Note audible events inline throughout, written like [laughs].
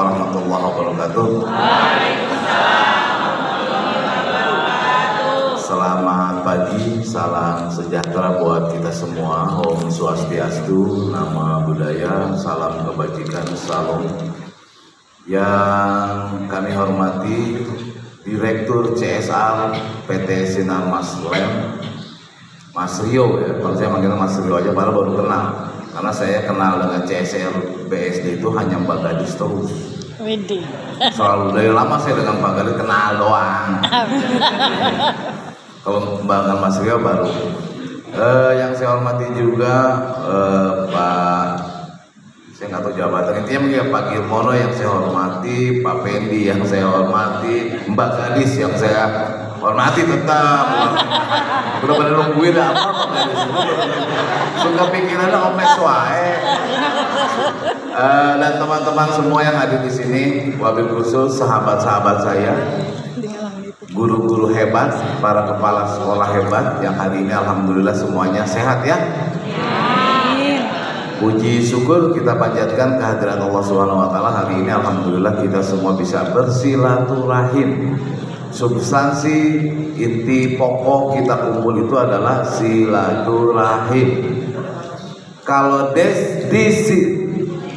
warahmatullahi wabarakatuh. Selamat pagi, salam sejahtera buat kita semua. Om Swastiastu, nama budaya, salam kebajikan, salam. Yang kami hormati Direktur CSR PT Sinar Mas Lem, Mas Rio ya. Kalau saya manggilnya Mas Rio aja, padahal baru kenal. Karena saya kenal dengan CSR BSD itu hanya Mbak Gadis terus. Widih. Selalu dari lama saya dengan Mbak Gadis kenal doang. [laughs] Kalau Mbak Mas Rio baru. Eh, yang saya hormati juga eh, Pak saya nggak tahu jabatan intinya mungkin Pak Girmono yang saya hormati, Pak Pendi yang saya hormati, Mbak Gadis yang saya hormati tetap. Udah pada nungguin apa? Suka pikirannya omes wae. Eh, dan teman-teman semua yang hadir di sini, wabil khusus sahabat-sahabat saya, guru-guru hebat, para kepala sekolah hebat yang hari ini alhamdulillah semuanya sehat ya. Puji syukur kita panjatkan kehadiran Allah Subhanahu wa taala hari ini alhamdulillah kita semua bisa bersilaturahim. Substansi inti pokok kita kumpul itu adalah silaturahim. Kalau des, disi,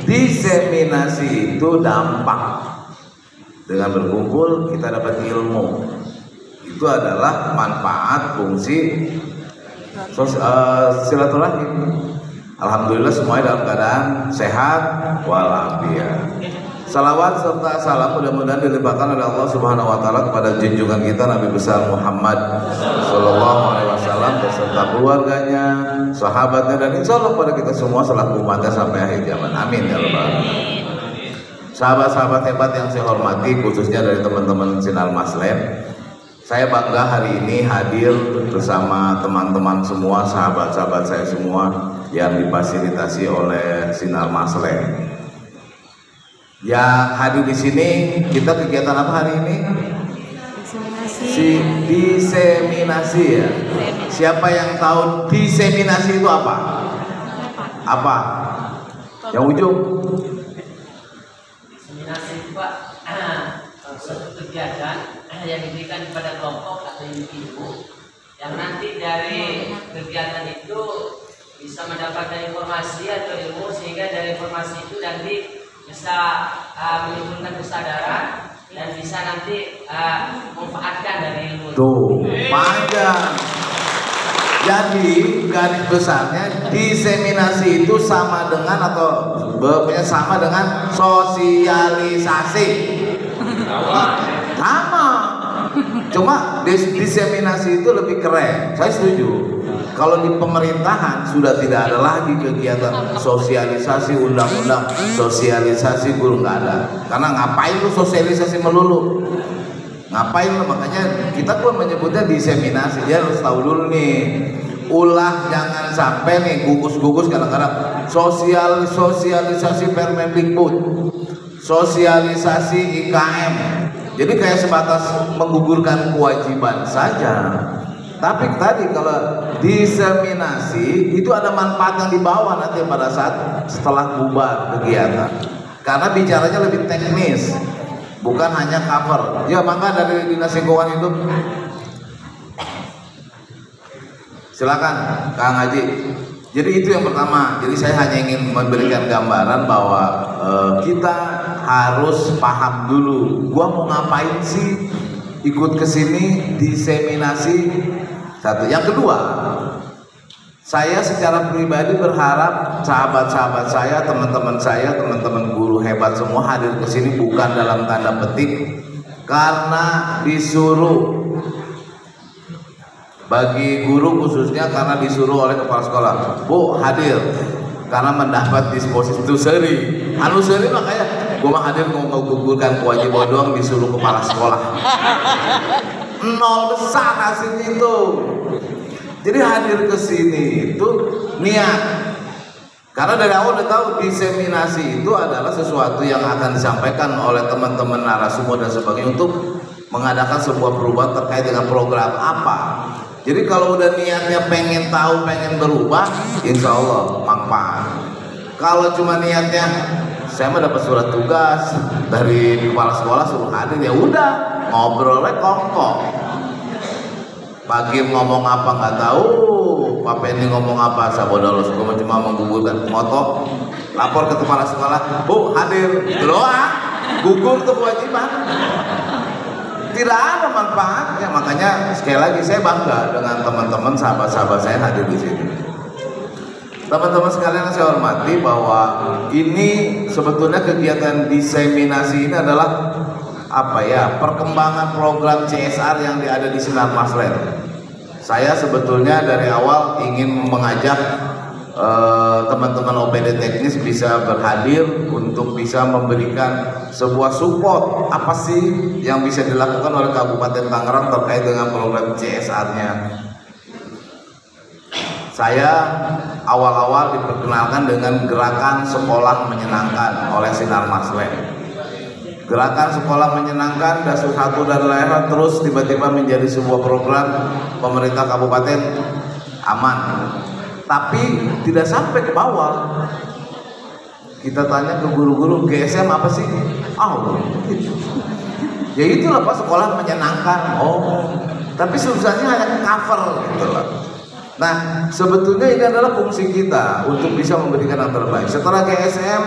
diseminasi itu dampak. Dengan berkumpul kita dapat ilmu. Itu adalah manfaat fungsi sos, uh, silaturahim. Alhamdulillah semuanya dalam keadaan sehat walafiat. Salawat serta salam mudah-mudahan dilimpahkan oleh Allah Subhanahu wa taala kepada junjungan kita Nabi besar Muhammad sallallahu alaihi wasallam beserta keluarganya, sahabatnya dan insya Allah pada kita semua selaku umatnya sampai akhir zaman. Amin ya rabbal alamin. Sahabat-sahabat hebat yang saya hormati khususnya dari teman-teman Sinar Maslem saya bangga hari ini hadir bersama teman-teman semua, sahabat-sahabat saya semua yang difasilitasi oleh Sinar Maslem. Yang hadir di sini kita kegiatan apa hari ini? Si diseminasi ya. Siapa yang tahu diseminasi itu apa? Apa? Yang ujung? Diseminasi itu Pak suatu kegiatan yang diberikan kepada kelompok atau individu yang nanti dari kegiatan itu bisa mendapatkan informasi atau ilmu sehingga dari informasi itu nanti bisa uh, menimbulkan kesadaran dan bisa nanti uh, memanfaatkan dari ilmu itu. Tuh, panjang. Jadi garis besarnya diseminasi itu sama dengan atau punya sama dengan sosialisasi. Sama. Cuma dis diseminasi itu lebih keren. Saya setuju. Kalau di pemerintahan sudah tidak ada lagi kegiatan sosialisasi undang-undang, sosialisasi guru nggak ada. Karena ngapain lu sosialisasi melulu? Ngapain lu? Makanya kita pun menyebutnya diseminasi. Ya harus tahu dulu nih. Ulah jangan sampai nih gugus-gugus kadang-kadang sosial sosialisasi Permendikbud, sosialisasi IKM. Jadi kayak sebatas menggugurkan kewajiban saja. Tapi tadi kalau diseminasi itu ada manfaat yang dibawa nanti pada saat setelah bubar kegiatan. Karena bicaranya lebih teknis, bukan hanya cover. Ya maka dari dinas lingkungan hidup. Silakan Kang Haji. Jadi itu yang pertama. Jadi saya hanya ingin memberikan gambaran bahwa uh, kita harus paham dulu. Gua mau ngapain sih? Ikut ke sini diseminasi satu. Yang kedua, saya secara pribadi berharap sahabat-sahabat saya, teman-teman saya, teman-teman guru hebat semua hadir ke sini bukan dalam tanda petik karena disuruh. Bagi guru khususnya karena disuruh oleh kepala sekolah. Bu hadir. Karena mendapat disposisi itu seri. Anu seri makanya gue mah hadir mau menggugurkan kewajiban doang disuruh kepala sekolah nol besar hasilnya itu. Jadi hadir ke sini itu niat. Karena dari awal udah tahu diseminasi itu adalah sesuatu yang akan disampaikan oleh teman-teman narasumber dan sebagainya untuk mengadakan sebuah perubahan terkait dengan program apa. Jadi kalau udah niatnya pengen tahu, pengen berubah, insya Allah manfaat. Kalau cuma niatnya saya mah dapat surat tugas dari kepala sekolah suruh hadir ya udah ngobrolnya kongkong. Pagi ngomong apa nggak tahu Pak Penny ngomong apa bodoh gue cuma menggugurkan moto lapor ke kepala sekolah bu hadir. Itu doang gugur tuh kewajiban. Tidak ada manfaatnya. Makanya sekali lagi saya bangga dengan teman-teman sahabat-sahabat saya hadir di sini. Teman-teman sekalian saya hormati bahwa ini sebetulnya kegiatan diseminasi ini adalah apa ya perkembangan program CSR yang ada di Sinar Masler. Saya sebetulnya dari awal ingin mengajak eh, teman-teman uh, OPD teknis bisa berhadir untuk bisa memberikan sebuah support apa sih yang bisa dilakukan oleh Kabupaten Tangerang terkait dengan program CSR-nya. Saya awal-awal diperkenalkan dengan gerakan sekolah menyenangkan oleh Sinar Masler Gerakan sekolah menyenangkan dan satu dan lain terus tiba-tiba menjadi sebuah program pemerintah kabupaten aman. Tapi tidak sampai ke bawah. Kita tanya ke guru-guru GSM apa sih? Oh, ya itulah pak sekolah menyenangkan. Oh, tapi susahnya hanya cover gitu lah. Nah, sebetulnya ini adalah fungsi kita untuk bisa memberikan yang terbaik. Setelah GSM,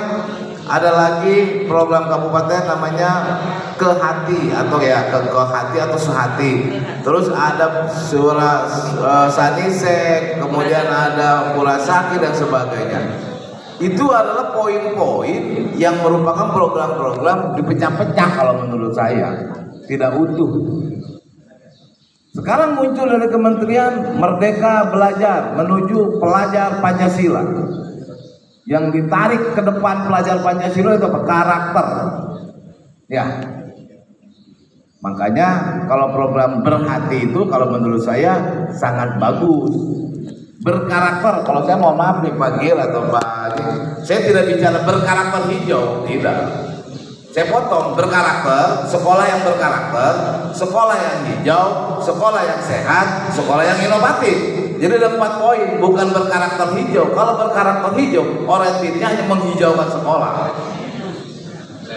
ada lagi program kabupaten namanya ke hati atau ya ke, ke atau sehati. Terus ada suara uh, sanisek kemudian ada pula sakit dan sebagainya. Itu adalah poin-poin yang merupakan program-program dipecah-pecah kalau menurut saya. Tidak utuh. Sekarang muncul dari kementerian Merdeka Belajar menuju pelajar Pancasila yang ditarik ke depan pelajar Pancasila itu apa? Karakter. Ya. Makanya kalau program berhati itu kalau menurut saya sangat bagus. Berkarakter, kalau saya mau maaf nih Pak Gil atau Pak saya tidak bicara berkarakter hijau, tidak. Saya potong berkarakter, sekolah yang berkarakter, sekolah yang hijau, sekolah yang sehat, sekolah yang inovatif. Jadi ada empat poin, bukan berkarakter hijau. Kalau berkarakter hijau, orientasinya hanya menghijaukan sekolah.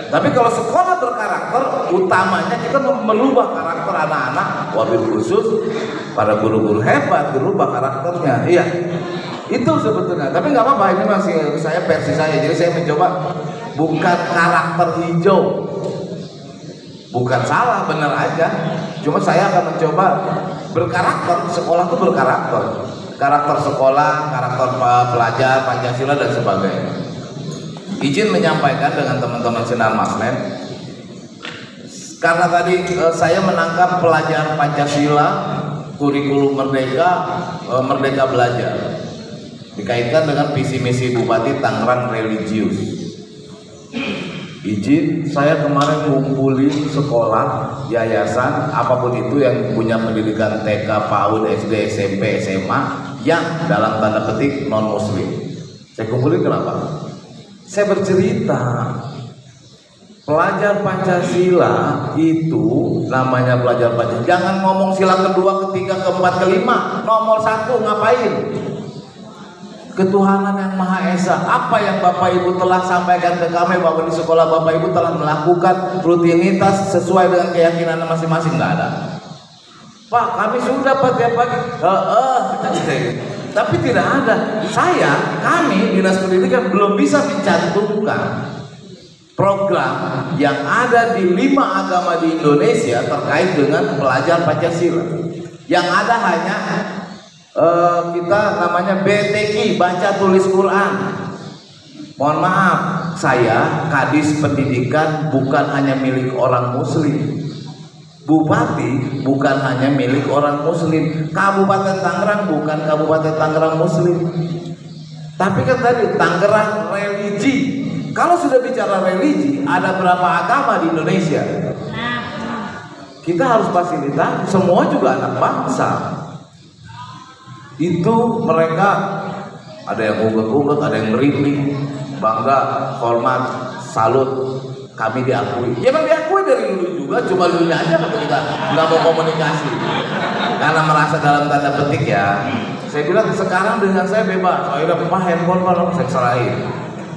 Tapi kalau sekolah berkarakter, utamanya kita merubah karakter anak-anak, wabil khusus pada guru-guru hebat berubah karakternya. Iya, itu sebetulnya. Tapi nggak apa-apa, ini masih saya versi saya. Jadi saya mencoba bukan karakter hijau, bukan salah, benar aja. Cuma saya akan mencoba berkarakter sekolah itu berkarakter. Karakter sekolah karakter pelajar pancasila dan sebagainya. Izin menyampaikan dengan teman-teman sinar maslen karena tadi eh, saya menangkap pelajar pancasila kurikulum merdeka eh, merdeka belajar. Dikaitkan dengan visi misi bupati Tangerang religius izin saya kemarin ngumpulin sekolah yayasan apa pun itu yang punya pendidikan TK, PAUD, SD, SMP, SMA yang dalam tanda petik non muslim saya kumpulin kenapa? saya bercerita pelajar Pancasila itu namanya pelajar Pancasila jangan ngomong sila kedua, ketiga, keempat, kelima nomor satu ngapain? Ketuhanan yang Maha Esa. Apa yang Bapak Ibu telah sampaikan ke kami bahwa di sekolah Bapak Ibu telah melakukan rutinitas sesuai dengan keyakinan masing-masing nggak ada. Pak, kami sudah Pak tiap pagi. Uh, tapi tidak ada. Saya, kami dinas pendidikan belum bisa mencantumkan program yang ada di lima agama di Indonesia terkait dengan pelajar Pancasila. Yang ada hanya uh, kita namanya BTQ baca tulis Quran. Mohon maaf, saya Kadis Pendidikan bukan hanya milik orang muslim. Bupati bukan hanya milik orang muslim. Kabupaten Tangerang bukan Kabupaten Tangerang muslim. Tapi kan tadi Tangerang religi. Kalau sudah bicara religi, ada berapa agama di Indonesia? Kita harus fasilitas, semua juga anak bangsa itu mereka ada yang ugut-ugut, ada yang merinding, bangga, hormat, salut, kami diakui. Ya memang diakui dari dulu juga, cuma dulu aja kita nggak mau komunikasi karena merasa dalam tanda petik ya. Saya bilang sekarang dengan saya bebas, udah papa handphone kalau saya serahin.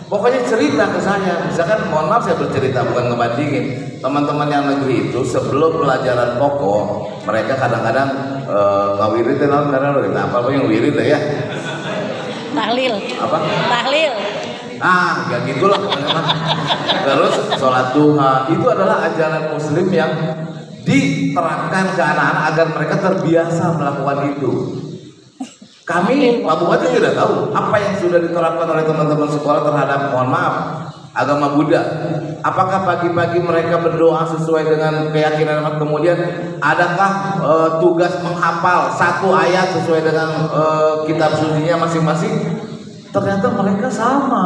Pokoknya cerita ke saya, misalkan mohon maaf saya bercerita bukan ngebandingin teman-teman yang negeri itu sebelum pelajaran pokok mereka kadang-kadang uh, nggak wirid ya karena lo apa apa yang wirid ya? Tahlil. Apa? Tahlil. Ah ya gitulah terus sholat duha itu adalah ajaran muslim yang diterapkan ke anak-anak agar mereka terbiasa melakukan itu. Kami Pak Bupati tidak tahu apa yang sudah diterapkan oleh teman-teman sekolah terhadap mohon maaf agama Buddha. Apakah pagi-pagi mereka berdoa sesuai dengan keyakinan mereka? Kemudian adakah e, tugas menghafal satu ayat sesuai dengan e, kitab sucinya masing-masing? Ternyata mereka sama.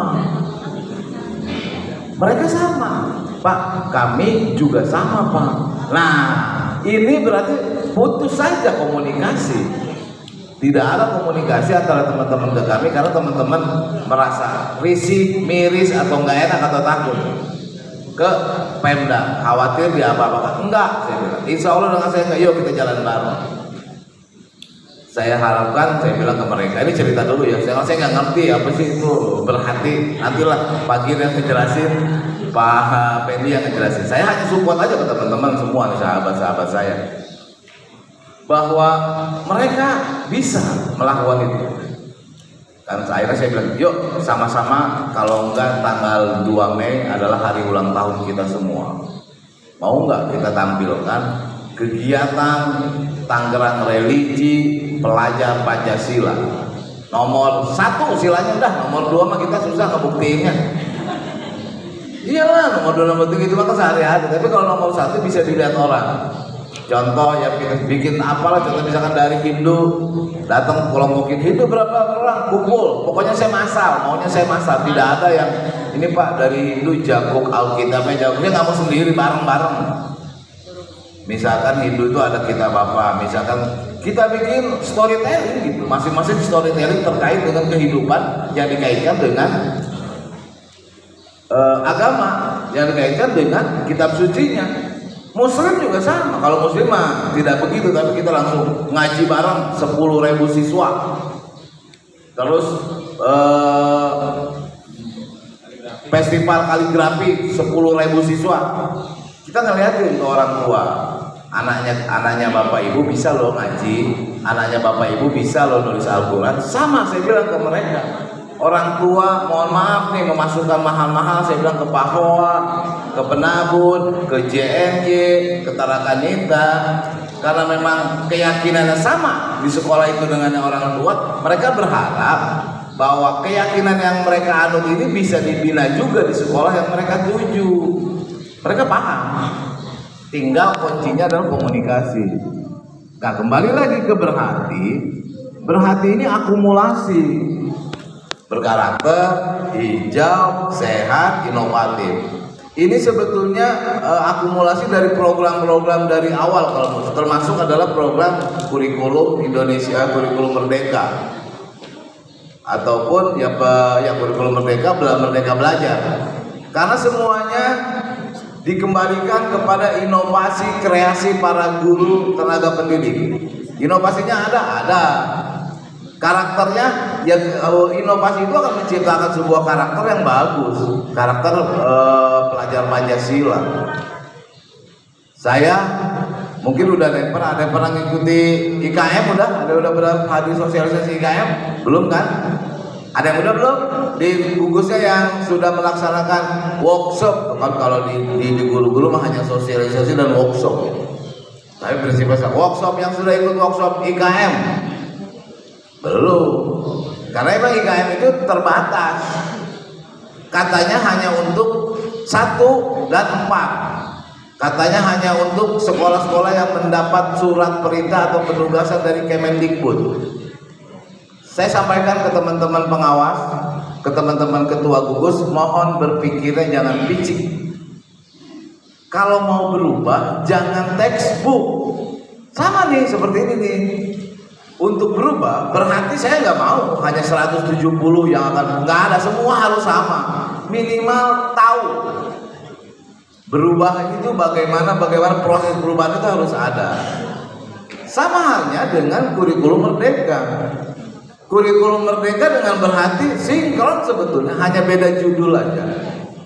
Mereka sama. Pak, kami juga sama, Pak. Nah, ini berarti putus saja komunikasi tidak ada komunikasi antara teman-teman ke kami karena teman-teman merasa risih, miris atau enggak enak atau takut ke Pemda. Khawatir dia apa-apa. Enggak insya Allah dengan saya enggak yuk kita jalan bareng. Saya harapkan saya bilang ke mereka ini cerita dulu ya. Saya saya nggak ngerti apa sih itu. Berhati nantilah pagi yang ngejelasin Pak Pendi yang ngejelasin. Saya hanya support aja ke teman-teman semua sahabat-sahabat saya bahwa mereka bisa melakukan itu. Dan akhirnya saya bilang, yuk sama-sama kalau enggak tanggal 2 Mei adalah hari ulang tahun kita semua. Mau enggak kita tampilkan kegiatan Tangerang Religi Pelajar Pancasila. Nomor satu silanya udah, nomor dua mah kita susah ngebuktiinnya. Iyalah nomor dua nomor tiga itu mah sehari-hari, tapi kalau nomor satu bisa dilihat orang Contoh ya bikin, bikin apalah contoh misalkan dari Hindu datang kelompokin Hindu berapa orang? Kumpul. Pokoknya saya masal maunya saya masal. Tidak ada yang ini Pak dari Hindu jago Alkitabnya jago dia nggak mau sendiri bareng-bareng. Misalkan Hindu itu ada kitab apa? Misalkan kita bikin storytelling gitu. Masing-masing storytelling terkait dengan kehidupan yang dikaitkan dengan uh, agama yang dikaitkan dengan kitab sucinya Muslim juga sama. Kalau Muslim mah tidak begitu, tapi kita langsung ngaji bareng 10 ribu siswa. Terus eh, festival kaligrafi 10 ribu siswa. Kita ngeliatin ke orang tua, anaknya anaknya bapak ibu bisa loh ngaji, anaknya bapak ibu bisa loh nulis Al-Quran. Sama saya bilang ke mereka, orang tua mohon maaf nih memasukkan mahal-mahal saya bilang ke Pahoa ke Penabun ke JNY ke Tarakanita. Karena memang keyakinannya sama di sekolah itu dengan yang orang tua mereka berharap bahwa keyakinan yang mereka anut ini bisa dibina juga di sekolah yang mereka tuju. Mereka paham. Tinggal kuncinya adalah komunikasi. Nah kembali lagi ke berhati. Berhati ini akumulasi berkarakter, hijau, sehat, inovatif. Ini sebetulnya uh, akumulasi dari program-program dari awal kalau termasuk adalah program kurikulum Indonesia, kurikulum Merdeka. Ataupun ya ya kurikulum Merdeka, Merdeka Belajar. Karena semuanya dikembalikan kepada inovasi kreasi para guru tenaga pendidik. Inovasinya ada, ada karakternya ya inovasi itu akan menciptakan sebuah karakter yang bagus. Karakter eh, pelajar Pancasila. Saya mungkin udah ada yang pernah ada yang pernah ngikuti IKM udah? Ada udah berapa hadir sosialisasi IKM belum kan? Ada yang udah belum? Di gugusnya yang sudah melaksanakan workshop. Kan kalau di di, di guru-guru mah hanya sosialisasi dan workshop. Tapi prinsipnya workshop yang sudah ikut workshop IKM belum. Karena emang IKM itu terbatas. Katanya hanya untuk satu dan empat. Katanya hanya untuk sekolah-sekolah yang mendapat surat perintah atau penugasan dari Kemendikbud. Saya sampaikan ke teman-teman pengawas, ke teman-teman ketua gugus, mohon berpikirnya jangan picik. Kalau mau berubah, jangan textbook. Sama nih, seperti ini nih untuk berubah berarti saya nggak mau. Hanya 170 yang akan nggak ada semua harus sama. Minimal tahu. Berubah itu bagaimana bagaimana proses perubahan itu harus ada. Sama halnya dengan kurikulum merdeka. Kurikulum Merdeka dengan berhati sinkron sebetulnya hanya beda judul aja.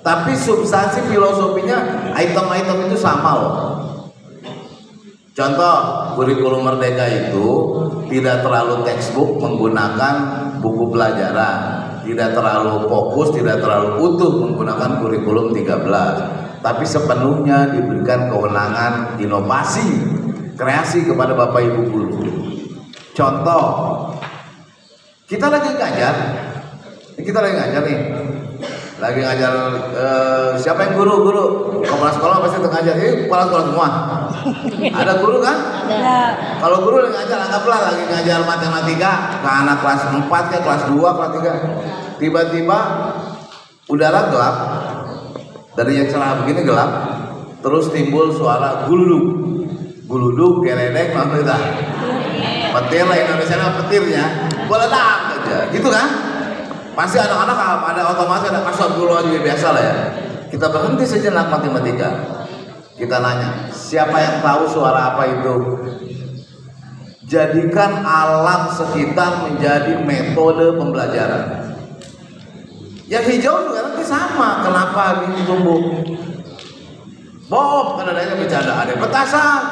Tapi substansi filosofinya item-item itu sama loh. Contoh kurikulum Merdeka itu tidak terlalu textbook menggunakan buku pelajaran, tidak terlalu fokus, tidak terlalu utuh menggunakan kurikulum 13, tapi sepenuhnya diberikan kewenangan inovasi, kreasi kepada Bapak Ibu guru. Contoh, kita lagi ngajar, kita lagi ngajar nih, lagi ngajar eh, siapa yang guru? Guru. Kepala sekolah pasti ngajar. Ini kepala sekolah semua. Ada guru kan? Ada. kalau guru lagi ngajar anggaplah lagi ngajar matematika ke anak kelas 4 ke kelas 2 kelas 3 tiba-tiba udara gelap. Dari yang cerah begini gelap. Terus timbul suara guluduk. Guluduk geledek apa itu petir lah Indonesia petirnya. Meledak aja gitu kan pasti anak-anak ada otomatis ada kasar dulu aja biasa lah ya kita berhenti sejenak matematika kita nanya siapa yang tahu suara apa itu jadikan alam sekitar menjadi metode pembelajaran yang hijau juga nanti sama kenapa ini tumbuh Bob, kan adanya bercanda, ada petasan.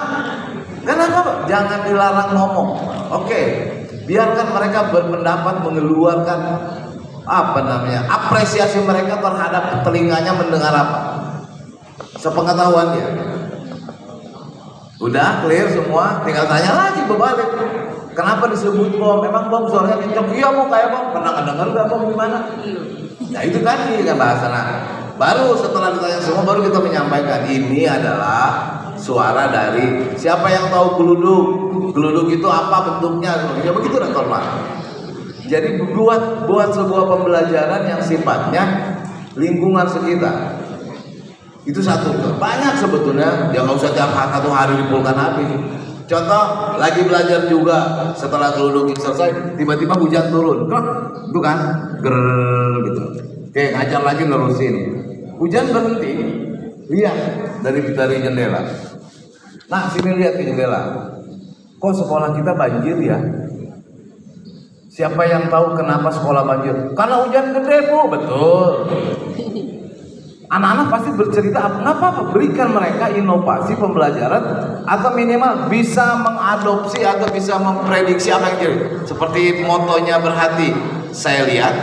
Kenapa? Jangan dilarang ngomong. Oke, biarkan mereka berpendapat mengeluarkan apa namanya? Apresiasi mereka terhadap telinganya mendengar apa? Sepengetahuan dia. Udah clear semua. Tinggal tanya lagi berbalik. Kenapa disebut bom? Memang bom suaranya kencang iya mau kayak bom. Pernah nggak dengar nggak bom gimana? Ya itu tadi kan bahasa. Nah baru setelah ditanya semua baru kita menyampaikan ini adalah suara dari siapa yang tahu geluduk? Geluduk itu apa bentuknya? Ya begitu dan jadi buat buat sebuah pembelajaran yang sifatnya lingkungan sekitar. Itu satu. Banyak sebetulnya, yang nggak usah tiap hari satu hari dipulkan api. Contoh, lagi belajar juga setelah geluduk selesai, tiba-tiba hujan turun. Itu kan, ger gitu. Oke, ngajar lagi nerusin. Hujan berhenti, lihat dari dari jendela. Nah, sini lihat ke jendela. Kok sekolah kita banjir ya? Siapa yang tahu kenapa sekolah banjir? Karena hujan gede bu, betul. Anak-anak pasti bercerita apa? apa? Berikan mereka inovasi pembelajaran atau minimal bisa mengadopsi atau bisa memprediksi apa yang jadi. Seperti motonya berhati. Saya lihat,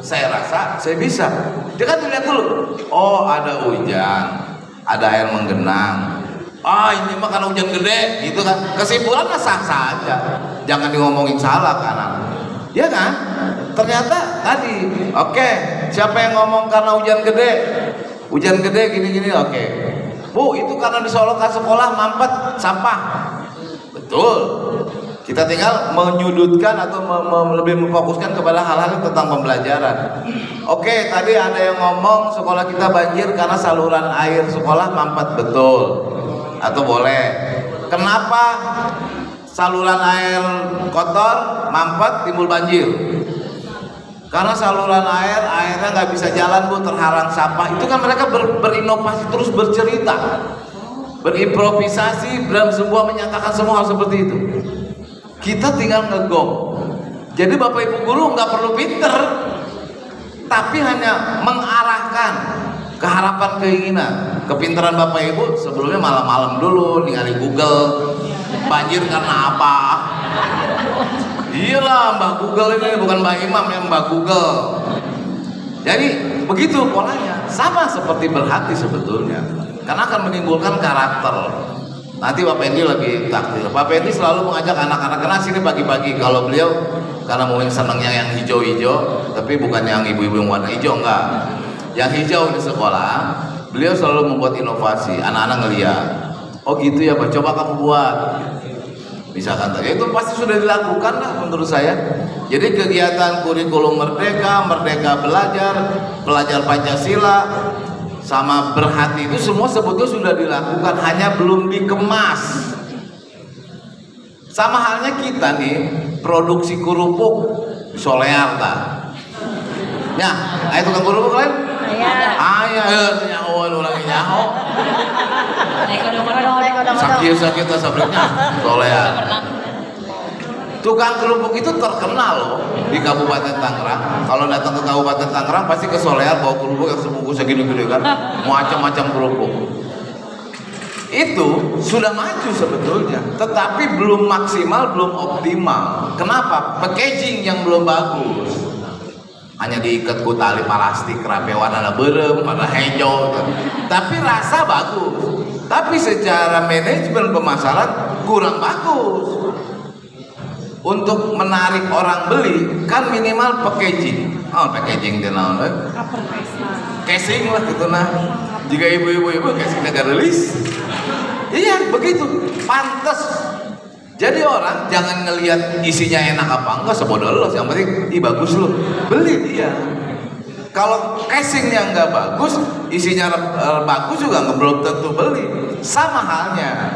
saya rasa, saya bisa. Dia kan lihat dulu. Oh ada hujan, ada air menggenang. Ah ini mah karena hujan gede, gitu kan. Kesimpulannya sah-sah aja. Jangan diomongin salah kanan. Ya kan? Ternyata tadi, oke, okay, siapa yang ngomong karena hujan gede? Hujan gede gini-gini, oke. Okay. Bu, itu karena di Solo ke sekolah mampet sampah. Betul. Kita tinggal menyudutkan atau me me lebih memfokuskan kepada hal-hal tentang pembelajaran. Oke, okay, tadi ada yang ngomong sekolah kita banjir karena saluran air sekolah mampet betul. Atau boleh. Kenapa saluran air kotor mampet timbul banjir. Karena saluran air airnya nggak bisa jalan bu terhalang sampah. Itu kan mereka ber, berinovasi terus bercerita. Berimprovisasi dan semua menyatakan semua hal seperti itu. Kita tinggal ngegong jadi bapak ibu guru nggak perlu pinter tapi hanya mengarahkan keharapan keinginan. Kepintaran bapak ibu sebelumnya malam-malam dulu ningali Google banjir karena apa? Iyalah Mbak Google ini bukan Mbak Imam yang Mbak Google. Jadi begitu polanya. Sama seperti berhati sebetulnya. Karena akan menimbulkan karakter. Nanti Bapak Endi lebih takdir. Bapak Endi selalu mengajak anak-anak karena sini pagi-pagi. Kalau beliau karena mungkin senangnya yang hijau-hijau tapi bukan yang ibu-ibu yang warna hijau enggak. Yang hijau di sekolah beliau selalu membuat inovasi. Anak-anak ngeliat oh gitu ya Pak. Coba kamu buat. Misalkan tadi itu pasti sudah dilakukan lah menurut saya. Jadi kegiatan kurikulum merdeka merdeka belajar belajar Pancasila sama berhati itu semua sebetulnya sudah dilakukan hanya belum dikemas. Sama halnya kita nih produksi kerupuk solear tak ya ayo tukang kerupuk lain ayah ayah nyaho lagi nyaho sakit sakit sabriknya solear tukang kerupuk itu terkenal loh di Kabupaten Tangerang. Kalau datang ke Kabupaten Tangerang pasti ke Solear bawa kerupuk yang sebungkus segini-gini kan, macam-macam kerupuk. Itu sudah maju sebetulnya, tetapi belum maksimal, belum optimal. Kenapa? Packaging yang belum bagus. Hanya diikat ku tali plastik, rapi warna berem, warna hijau. gitu. Tapi rasa bagus. Tapi secara manajemen pemasaran kurang bagus untuk menarik orang beli kan minimal packaging oh packaging dia naon eh? casing lah gitu nah jika ibu-ibu ibu casing negara rilis iya begitu pantas jadi orang jangan ngelihat isinya enak apa enggak sebodoh lo. Yang penting ih bagus lo. Beli dia. Kalau casingnya nggak bagus isinya eh, bagus juga nggak belum tentu beli. Sama halnya.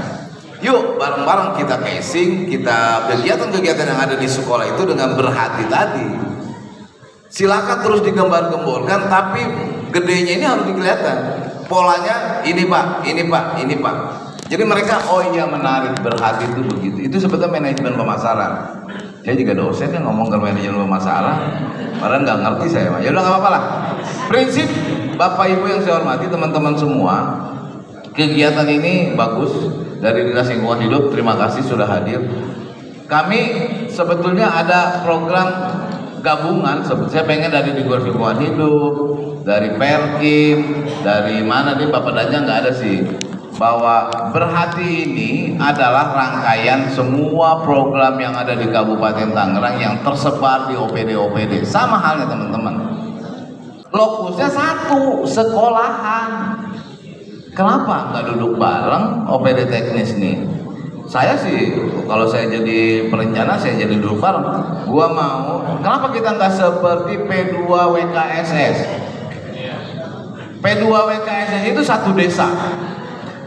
Yuk bareng-bareng kita casing, kita kegiatan-kegiatan yang ada di sekolah itu dengan berhati tadi. Silakan terus digembar-gemborkan, tapi gedenya ini harus kelihatan. Polanya ini pak, ini pak, ini pak. Jadi mereka oh iya menarik berhati itu begitu. Itu sebetulnya manajemen pemasaran. Saya juga dosen yang ngomong ke manajemen pemasaran, padahal nggak ngerti saya. Ya udah nggak apa-apa. Prinsip Bapak Ibu yang saya hormati teman-teman semua, kegiatan ini bagus dari Dinas Lingkungan Hidup. Terima kasih sudah hadir. Kami sebetulnya ada program gabungan. Saya pengen dari Dinas Lingkungan Hidup, dari Perkim, dari mana nih Bapak Danja nggak ada sih. Bahwa berhati ini adalah rangkaian semua program yang ada di Kabupaten Tangerang yang tersebar di OPD-OPD. Sama halnya teman-teman. Lokusnya satu, sekolahan. Kenapa nggak duduk bareng OPD teknis nih? Saya sih kalau saya jadi perencana saya jadi duduk bareng. Gua mau. Kenapa kita nggak seperti P2 WKSS? P2 WKSS itu satu desa.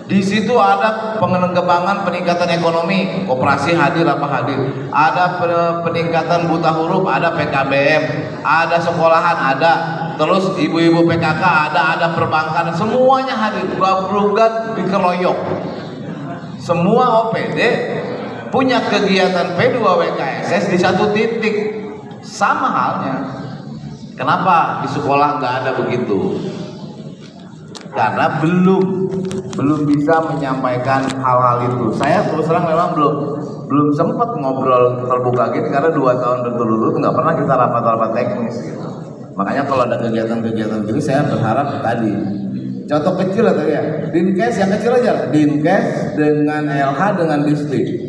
Di situ ada pengembangan peningkatan ekonomi, koperasi hadir apa hadir. Ada pe- peningkatan buta huruf, ada PKBM, ada sekolahan, ada. Terus ibu-ibu PKK ada, ada perbankan, semuanya hadir. Gabungan dikeroyok. Semua OPD punya kegiatan P2 WKSS di satu titik. Sama halnya. Kenapa di sekolah nggak ada begitu? karena belum belum bisa menyampaikan hal-hal itu. Saya terus terang memang belum belum sempat ngobrol terbuka gini karena dua tahun berturut-turut nggak pernah kita rapat-rapat teknis gitu. Makanya kalau ada kegiatan-kegiatan gini saya berharap tadi contoh kecil lah tadi ya dinkes yang kecil aja dinkes dengan LH dengan distrik